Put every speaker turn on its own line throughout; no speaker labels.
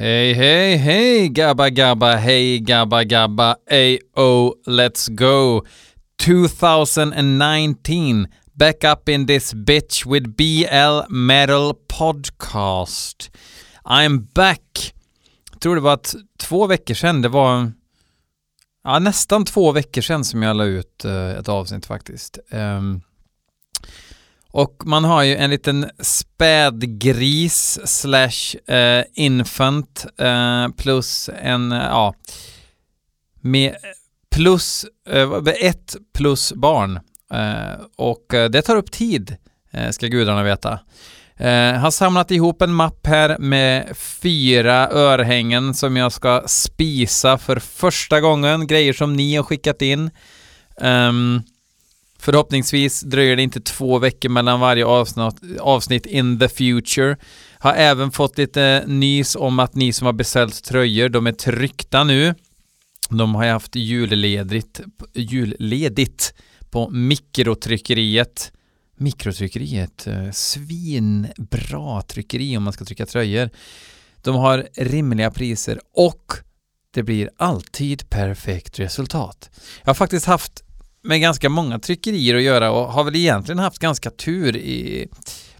Hej hej hej gabba, gabba, hej gabba, gabba, ayo, let's go. 2019, back up in this bitch with BL Metal Podcast. I'm back. Jag tror det var att två veckor sedan, det var ja, nästan två veckor sedan som jag la ut uh, ett avsnitt faktiskt. Um, och man har ju en liten spädgris slash eh, infant eh, plus en, eh, ja, med plus, eh, ett plus barn. Eh, och eh, det tar upp tid, eh, ska gudarna veta. Eh, har samlat ihop en mapp här med fyra örhängen som jag ska spisa för första gången, grejer som ni har skickat in. Um, Förhoppningsvis dröjer det inte två veckor mellan varje avsnitt, avsnitt in the future. Har även fått lite nys om att ni som har beställt tröjor, de är tryckta nu. De har ju haft julledigt, julledigt på mikrotryckeriet. Mikrotryckeriet, eh, svinbra tryckeri om man ska trycka tröjor. De har rimliga priser och det blir alltid perfekt resultat. Jag har faktiskt haft med ganska många tryckerier att göra och har väl egentligen haft ganska tur i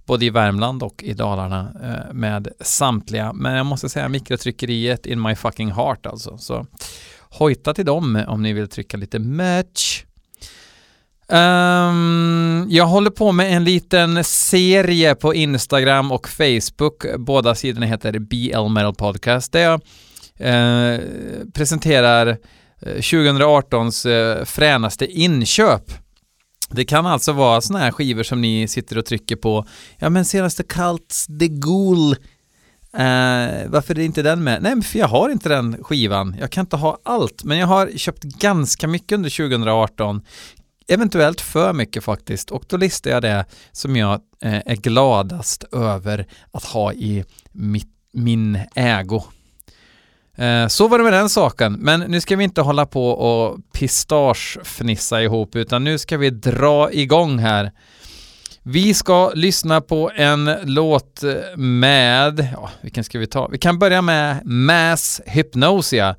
både i Värmland och i Dalarna eh, med samtliga. Men jag måste säga mikrotryckeriet in my fucking heart alltså. Så hojta till dem om ni vill trycka lite merch. Um, jag håller på med en liten serie på Instagram och Facebook. Båda sidorna heter BL Metal Podcast där jag uh, presenterar Eh, 2018s eh, fränaste inköp. Det kan alltså vara sådana här skivor som ni sitter och trycker på. Ja men senaste Cults The Ghoul. Uh, eh, varför är inte den med? Nej, för jag har inte den skivan. Jag kan inte ha allt, men jag har köpt ganska mycket under 2018. Eventuellt för mycket faktiskt. Och då listar jag det som jag uh, är gladast över att ha i mitt, min ägo. Eh, så var det med den saken, men nu ska vi inte hålla på och pistagefnissa ihop, utan nu ska vi dra igång här. Vi ska lyssna på en låt eh, med, ja, vilken ska vi ta? Vi kan börja med Mass Hypnosia.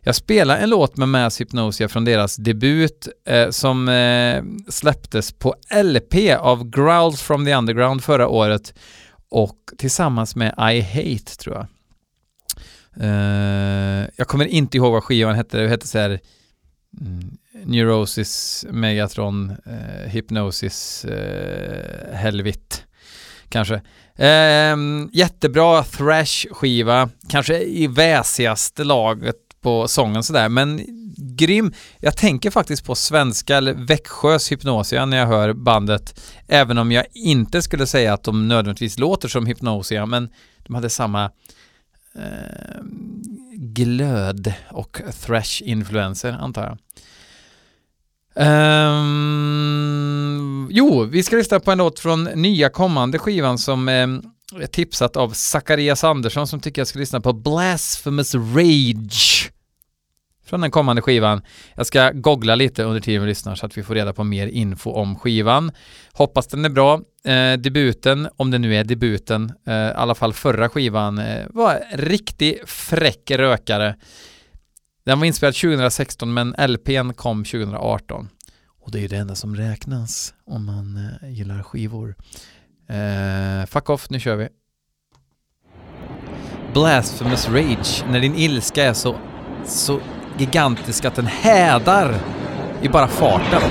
Jag spelar en låt med Mass Hypnosia från deras debut eh, som eh, släpptes på LP av Growls from the Underground förra året och tillsammans med I Hate tror jag. Uh, jag kommer inte ihåg vad skivan hette, det hette så här mm, Neurosis, Megatron, uh, Hypnosis, uh, Helvit kanske. Uh, jättebra thrash-skiva, kanske i väsigaste laget på sången sådär, men grym. Jag tänker faktiskt på svenska eller Växjös Hypnosia när jag hör bandet, även om jag inte skulle säga att de nödvändigtvis låter som Hypnosia, men de hade samma eh, glöd och thrash-influenser antar jag. Um, jo, vi ska lyssna på en låt från nya kommande skivan som eh, är tipsat av Zacharias Andersson som tycker jag ska lyssna på Blasphemous Rage från den kommande skivan. Jag ska googla lite under tiden vi lyssnar så att vi får reda på mer info om skivan. Hoppas den är bra. Eh, debuten, om det nu är debuten, eh, i alla fall förra skivan, eh, var riktig fräck rökare. Den var inspelad 2016 men LPn kom 2018. Och det är ju det enda som räknas om man eh, gillar skivor. Eh, fuck off, nu kör vi. Blasphemous Rage, när din ilska är så, så gigantisk att den hädar i bara farten.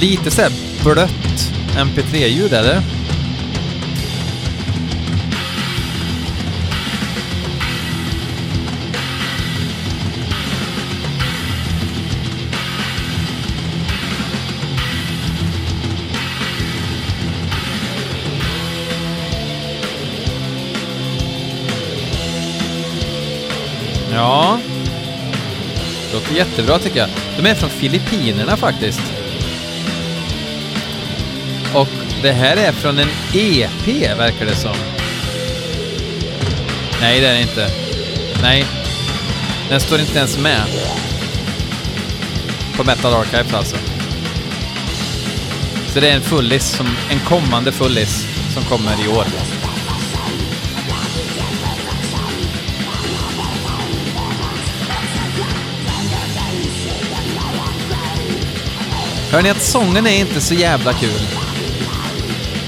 Lite såhär blött MP3-ljud är jättebra tycker jag. De är från Filippinerna faktiskt. Och det här är från en EP verkar det som. Nej, det är det inte. Nej. Den står inte ens med. På Metal Archives alltså. Så det är en fullis, som, en kommande fullis, som kommer i år. Hör ni att sången är inte så jävla kul?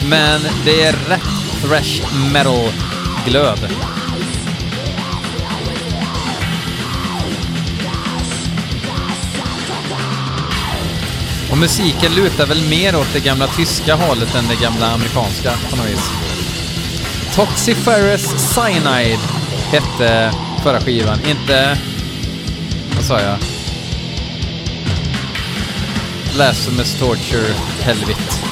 Men det är rätt thrash metal-glöd. Och musiken lutar väl mer åt det gamla tyska hållet än det gamla amerikanska på något vis. Toxiferous Cyanide hette förra skivan, inte... Vad sa jag? Blasphemous Torture Helvete.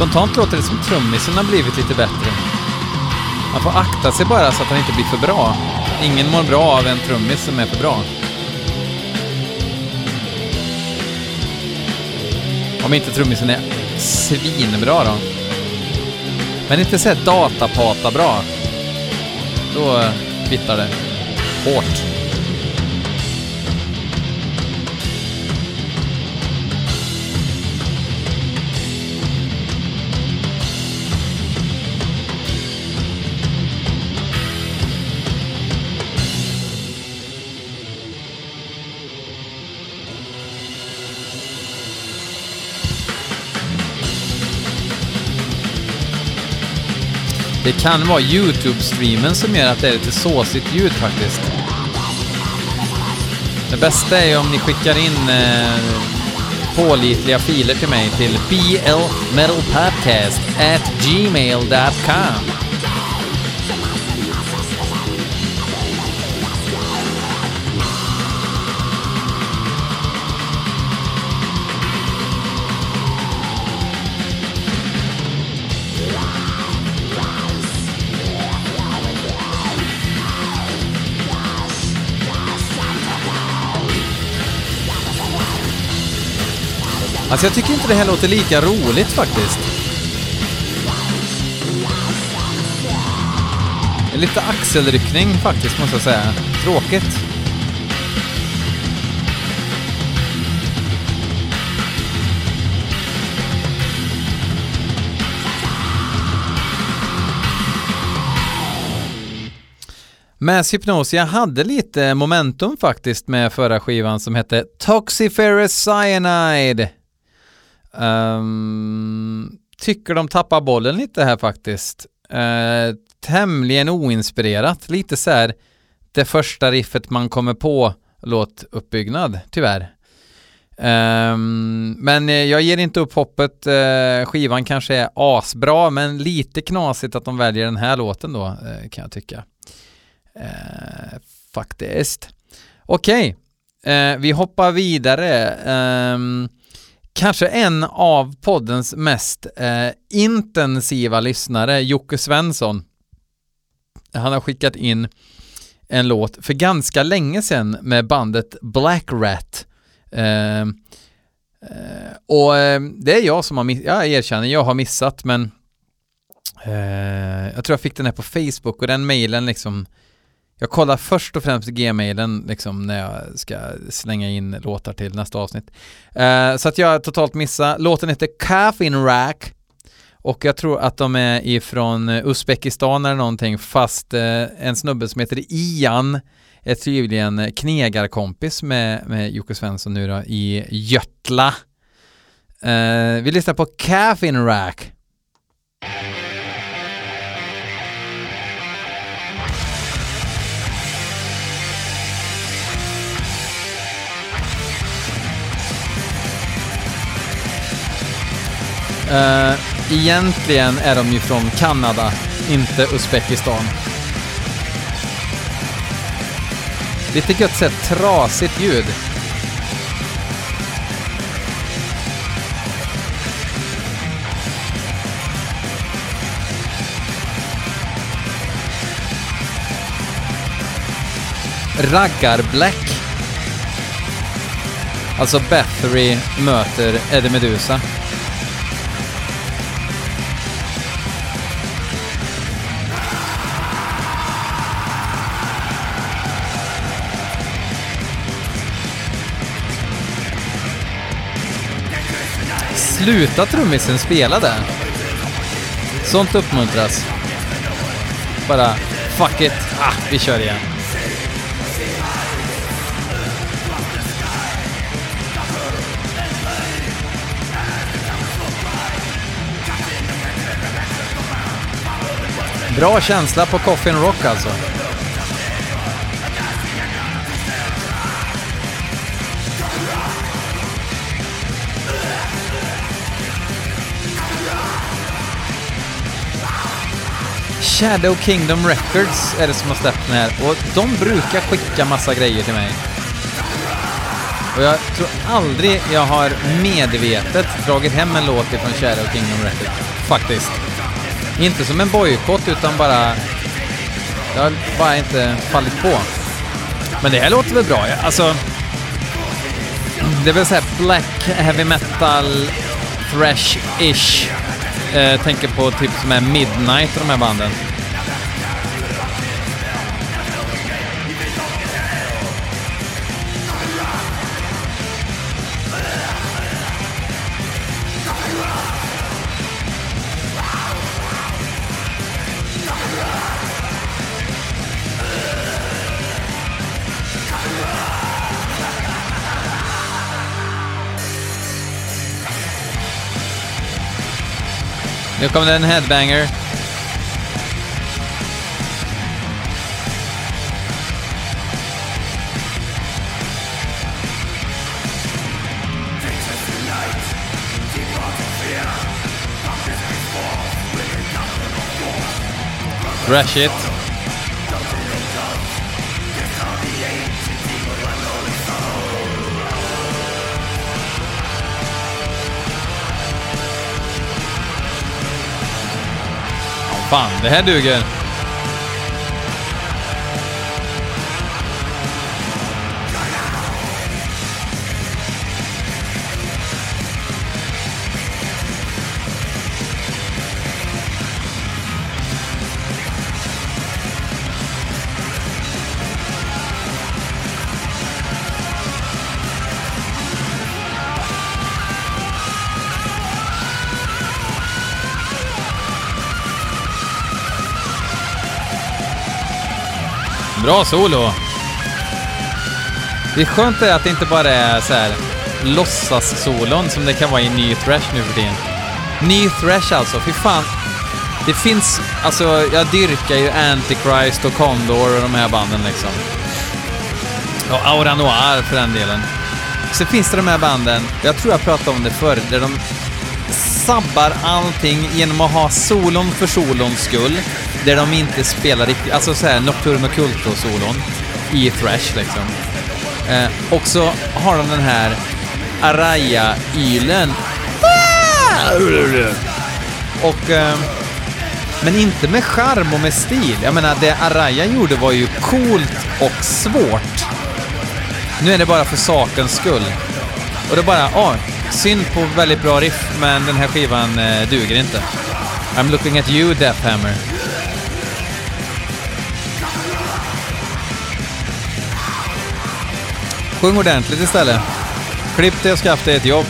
Spontant låter det som trummisen har blivit lite bättre. Man får akta sig bara så att han inte blir för bra. Ingen mår bra av en trummis som är för bra. Om inte trummisen är svinbra då. Men inte så datapata bra. Då kvittar det. Hårt. Det kan vara YouTube-streamen som gör att det är lite såsigt ljud faktiskt. Det bästa är ju om ni skickar in eh, pålitliga filer till mig till blmetalpodcast at gmail.com. Alltså jag tycker inte det här låter lika roligt faktiskt. Lite axelryckning faktiskt måste jag säga. Tråkigt. Mass Hypnosia jag hade lite momentum faktiskt med förra skivan som hette Toxiferous Cyanide. Um, tycker de tappar bollen lite här faktiskt. Uh, tämligen oinspirerat, lite så här det första riffet man kommer på låtuppbyggnad, tyvärr. Um, men eh, jag ger inte upp hoppet. Uh, skivan kanske är asbra, men lite knasigt att de väljer den här låten då, uh, kan jag tycka. Uh, faktiskt. Okej, okay. vi hoppar vidare. Um, kanske en av poddens mest eh, intensiva lyssnare, Jocke Svensson. Han har skickat in en låt för ganska länge sedan med bandet Black Rat. Eh, eh, och eh, det är jag som har missat, jag erkänner, jag har missat men eh, jag tror jag fick den här på Facebook och den mejlen liksom jag kollar först och främst gmailen liksom när jag ska slänga in låtar till nästa avsnitt. Uh, så att jag totalt missar. Låten heter Caffeine Rack och jag tror att de är ifrån eh, Uzbekistan eller någonting fast uh, en snubbe som heter Ian är tydligen knegarkompis med, med Jocke Svensson nu då i Götla. Uh, vi lyssnar på Caffeine Rack. Uh, egentligen är de ju från Kanada, inte Uzbekistan. Lite gött sett trasigt ljud. Raggar-Black. Alltså Bathory möter Eddie Medusa. Sluta trummisen spela där. Sånt uppmuntras. Bara, fuck it, ah, vi kör igen. Bra känsla på Coffin Rock alltså. Shadow Kingdom Records är det som har släppt den här och de brukar skicka massa grejer till mig. Och jag tror aldrig jag har medvetet dragit hem en låt ifrån Shadow Kingdom Records. Faktiskt. Inte som en bojkott utan bara... Det har bara inte fallit på. Men det här låter väl bra? Alltså... Det är väl såhär black heavy metal, thrash-ish. Eh, tänker på typ som är Midnight och de här banden. Nu kommer en headbanger. Thrash it. Fan, det här duger. Bra solo! Det är skönt att det inte bara är så här låtsas-solon som det kan vara i ny thrash nu för tiden. Ny thrash alltså, fy fan. Det finns, alltså jag dyrkar ju Antichrist och Condor och de här banden liksom. Och Aura Noir för den delen. Sen finns det de här banden, jag tror jag pratade om det förr, där de sabbar allting genom att ha solon för solons skull där de inte spelar riktigt, alltså såhär Nocturno Culto-solon i Thrash liksom. Eh, och så har de den här Araya-ylen. Ah! Och... Eh, men inte med charm och med stil. Jag menar, det Araya gjorde var ju coolt och svårt. Nu är det bara för sakens skull. Och det är bara, ah, synd på väldigt bra riff, men den här skivan eh, duger inte. I'm looking at you, Deathhammer. Sjung ordentligt istället. Klipp dig och skaffa dig ett jobb.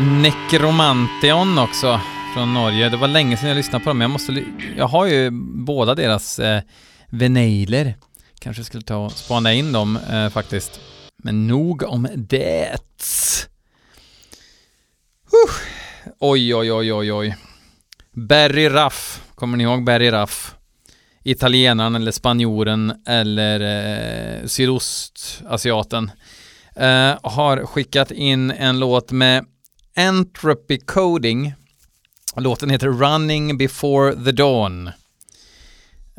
Necromantion också från Norge. Det var länge sedan jag lyssnade på dem, jag måste... Jag har ju båda deras eh, vinyler. Kanske skulle ta och spana in dem eh, faktiskt. Men nog om det. Uh. Oj, oj, oj, oj, oj. Barry Raff, kommer ni ihåg Barry Raff? Italienaren eller spanjoren eller eh, sydostasiaten. Eh, har skickat in en låt med Entropy Coding. Låten heter Running Before the Dawn.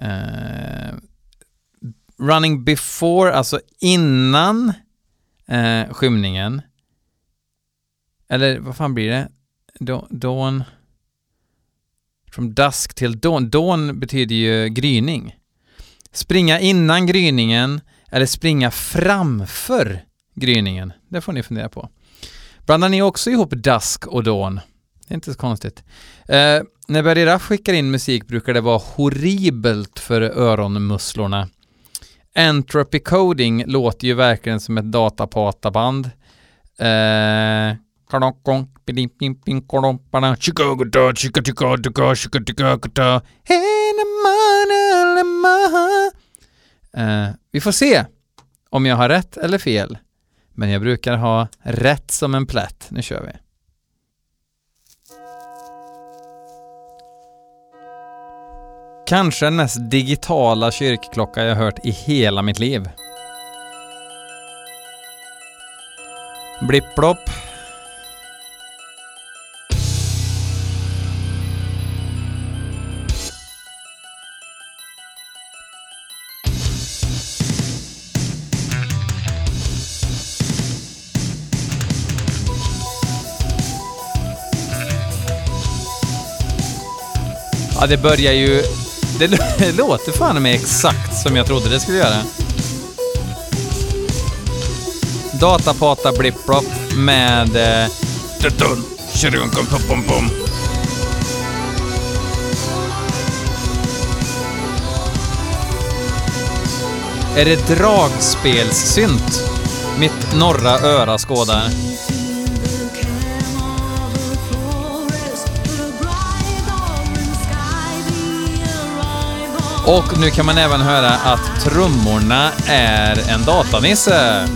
Uh, running before, alltså innan uh, skymningen. Eller vad fan blir det? Dawn... From dusk till dawn. Dawn betyder ju gryning. Springa innan gryningen eller springa framför gryningen. Det får ni fundera på. Blandar ni också ihop dusk och dawn? Det är inte så konstigt. Eh, när Barry Raff skickar in musik brukar det vara horribelt för öronmusslorna. Entropy Coding låter ju verkligen som ett datapataband. Eh, vi får se om jag har rätt eller fel. Men jag brukar ha rätt som en plätt. Nu kör vi. Kanske den mest digitala kyrkklocka jag hört i hela mitt liv. Blipp-blopp. Ja, det börjar ju... Det låter fan med exakt som jag trodde det skulle göra. Datapata blipp-blopp med... Eh, är det dragspelssynt? Mitt norra öra skådar. Och nu kan man även höra att trummorna är en datanisse.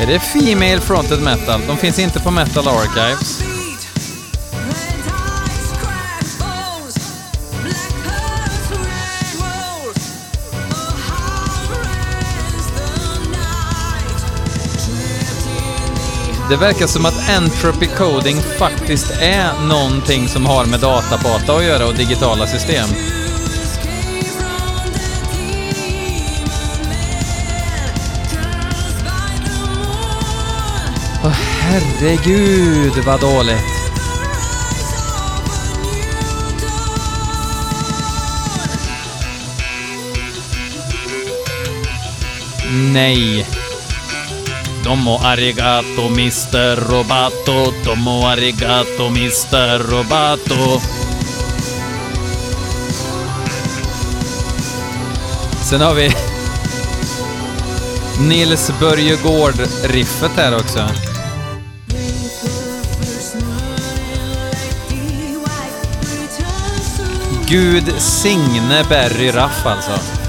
Är det Female Fronted Metal? De finns inte på Metal Archives. Det verkar som att entropy coding faktiskt är någonting som har med databata att göra och digitala system. Åh oh, herregud vad dåligt. Nej. Domo arigato Mr. Robato, domo arigato Mr. Robato. Sen har vi Nils Börjegård-riffet här också. Gud signe Barry Raff alltså.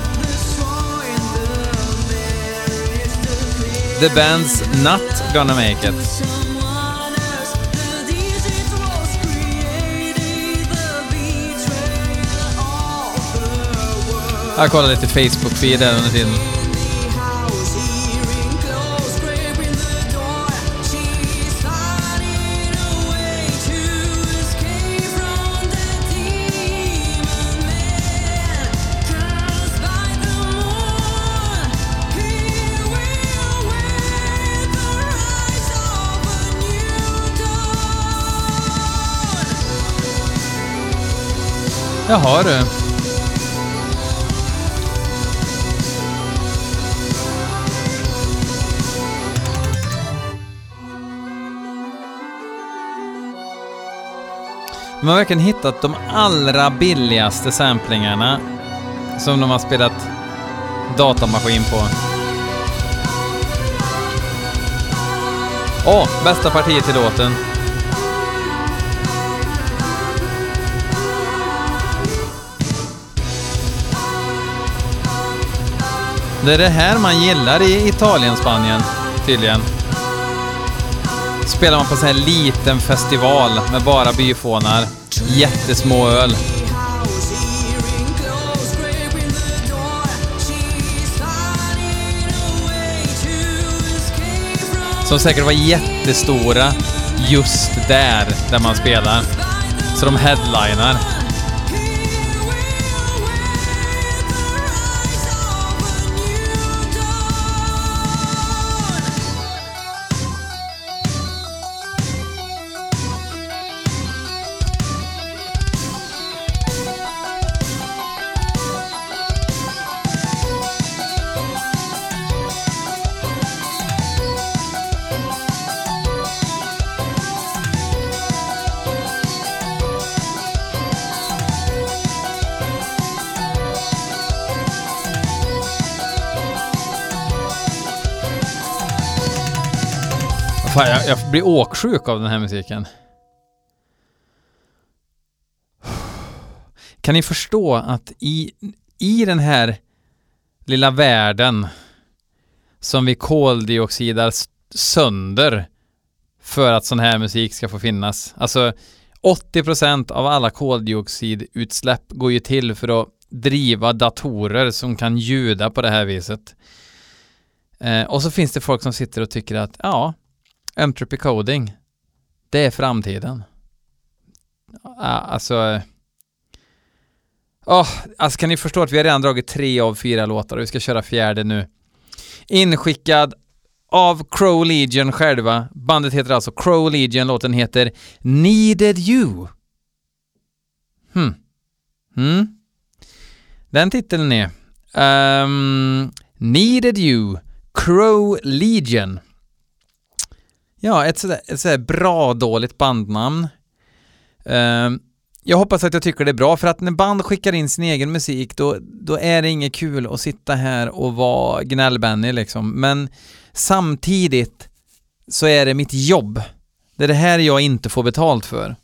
The band's not gonna make it. Jag kollar lite Facebook-feed där under tiden. Jaha du. De har verkligen hittat de allra billigaste samplingarna som de har spelat datamaskin på. Åh, oh, bästa partiet i låten. Det är det här man gillar i Italien, Spanien, tydligen. Spelar man på så här liten festival med bara byfånar, jättesmå öl. Som säkert var jättestora just där, där man spelar. Så de headlinar. Fan, jag, jag blir åksjuk av den här musiken. Kan ni förstå att i, i den här lilla världen som vi koldioxidar sönder för att sån här musik ska få finnas. Alltså 80% av alla koldioxidutsläpp går ju till för att driva datorer som kan ljuda på det här viset. Eh, och så finns det folk som sitter och tycker att ja, Entropy coding, det är framtiden. Alltså... Oh, alltså kan ni förstå att vi har redan dragit tre av fyra låtar och vi ska köra fjärde nu. Inskickad av Crow Legion själva. Bandet heter alltså Crow Legion, låten heter Needed You. Hmm. Hmm. Den titeln är Um, Needed You, Crow Legion. Ja, ett sådär, ett sådär bra dåligt bandnamn. Ehm, jag hoppas att jag tycker det är bra, för att när band skickar in sin egen musik, då, då är det inget kul att sitta här och vara gnällbenny liksom. Men samtidigt så är det mitt jobb. Det är det här jag inte får betalt för.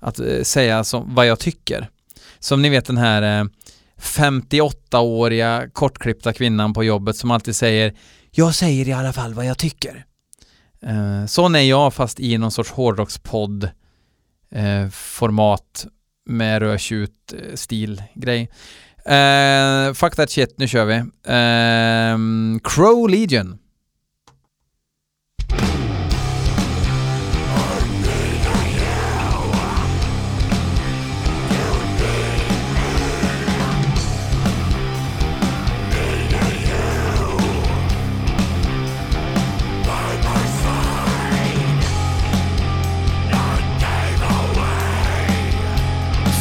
Att eh, säga som, vad jag tycker. Som ni vet den här eh, 58-åriga kortklippta kvinnan på jobbet som alltid säger Jag säger i alla fall vad jag tycker. Eh, sån är jag fast i någon sorts hårdrockspodd eh, format med rödtjut eh, stil grej. Eh, fuck that shit, nu kör vi. Eh, Crow Legion.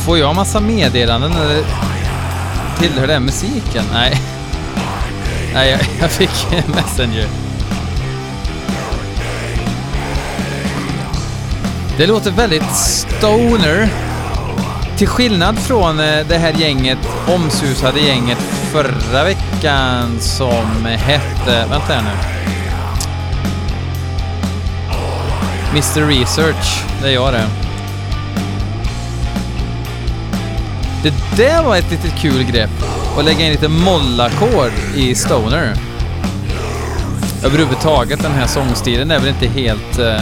Får jag massa meddelanden eller tillhör det musiken? Nej. Nej, jag, jag fick Messenger. Det låter väldigt stoner. Till skillnad från eh, det här gänget, omsusade gänget förra veckan som hette... Vänta här nu. Mr Research, det är jag det. Det där var ett litet kul grepp. Att lägga in lite mollackord i Stoner. Överhuvudtaget den här sångstilen är väl inte helt eh,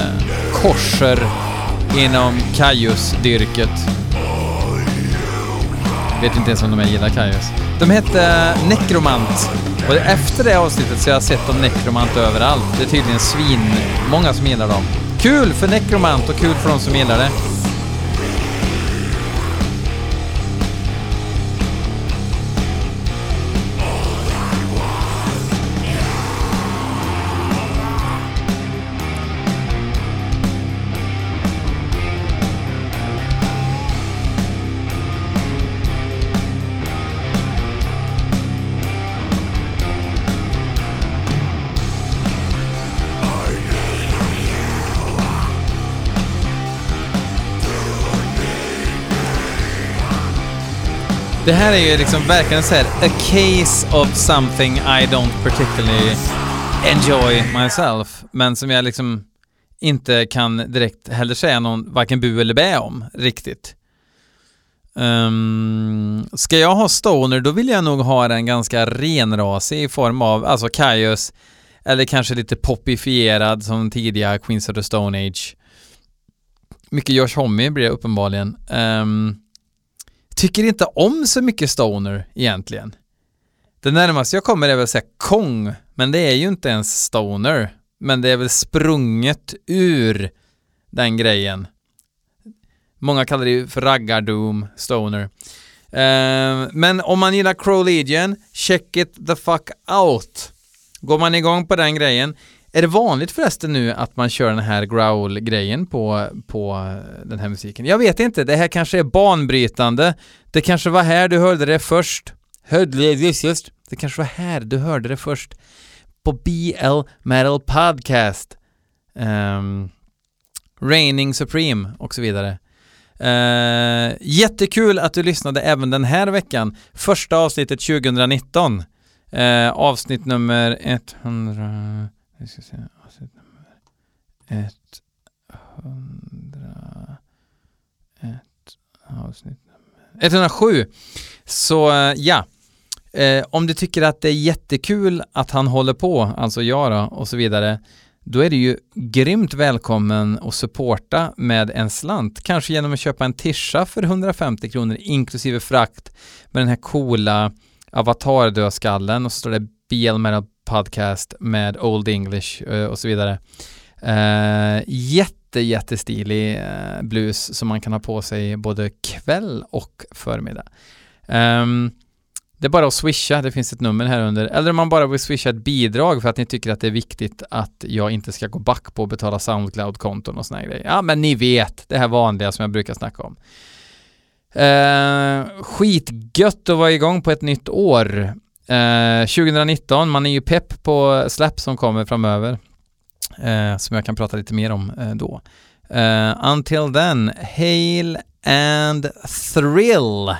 korser inom Kajus-dyrket. Vet inte ens om de gillar Kajus. De hette eh, Necromant. Och efter det avsnittet så har jag sett dem Necromant överallt. Det är tydligen svin många som gillar dem. Kul för Necromant och kul för de som gillar det. Det här är ju liksom verkligen såhär a case of something I don't particularly enjoy myself. Men som jag liksom inte kan direkt heller säga någon varken bu eller bä om riktigt. Um, ska jag ha Stoner, då vill jag nog ha den ganska renrasig i form av, alltså Kaius, eller kanske lite popifierad som tidiga Queens of the Stone Age. Mycket Josh Homme blir det uppenbarligen. Um, tycker inte om så mycket Stoner egentligen. Det närmaste jag kommer är väl säga Kong, men det är ju inte ens Stoner. Men det är väl sprunget ur den grejen. Många kallar det ju för raggardoom, stoner. Uh, men om man gillar Crow Legion, check it the fuck out. Går man igång på den grejen, är det vanligt förresten nu att man kör den här growl-grejen på, på den här musiken? Jag vet inte, det här kanske är banbrytande. Det kanske var här du hörde det först. Hörde just, det kanske var här du hörde det först. På BL Metal Podcast. Ehm, um, Raining Supreme och så vidare. Uh, jättekul att du lyssnade även den här veckan. Första avsnittet 2019. Uh, eh, avsnitt nummer 100... Vi ska se, avsnitt nummer 100... Ett, avsnitt nummer... 107. Så eh, ja. Eh, om du tycker att det är jättekul att han håller på, alltså jag då, och så vidare, då är du ju grymt välkommen att supporta med en slant. Kanske genom att köpa en tischa för 150 kronor inklusive frakt med den här coola avatardödskallen och så står det BL Metal Podcast med Old English uh, och så vidare. Uh, jätte, jättestilig eh, uh, blus som man kan ha på sig både kväll och förmiddag. Um, det är bara att swisha, det finns ett nummer här under. Eller om man bara vill swisha ett bidrag för att ni tycker att det är viktigt att jag inte ska gå back på att betala Soundcloud-konton och såna grejer. Ja, men ni vet, det här vanliga som jag brukar snacka om. Uh, skitgött att vara igång på ett nytt år. Eh, 2019, man är ju pepp på släpp som kommer framöver. Eh, som jag kan prata lite mer om eh, då. Eh, until then, hail and thrill!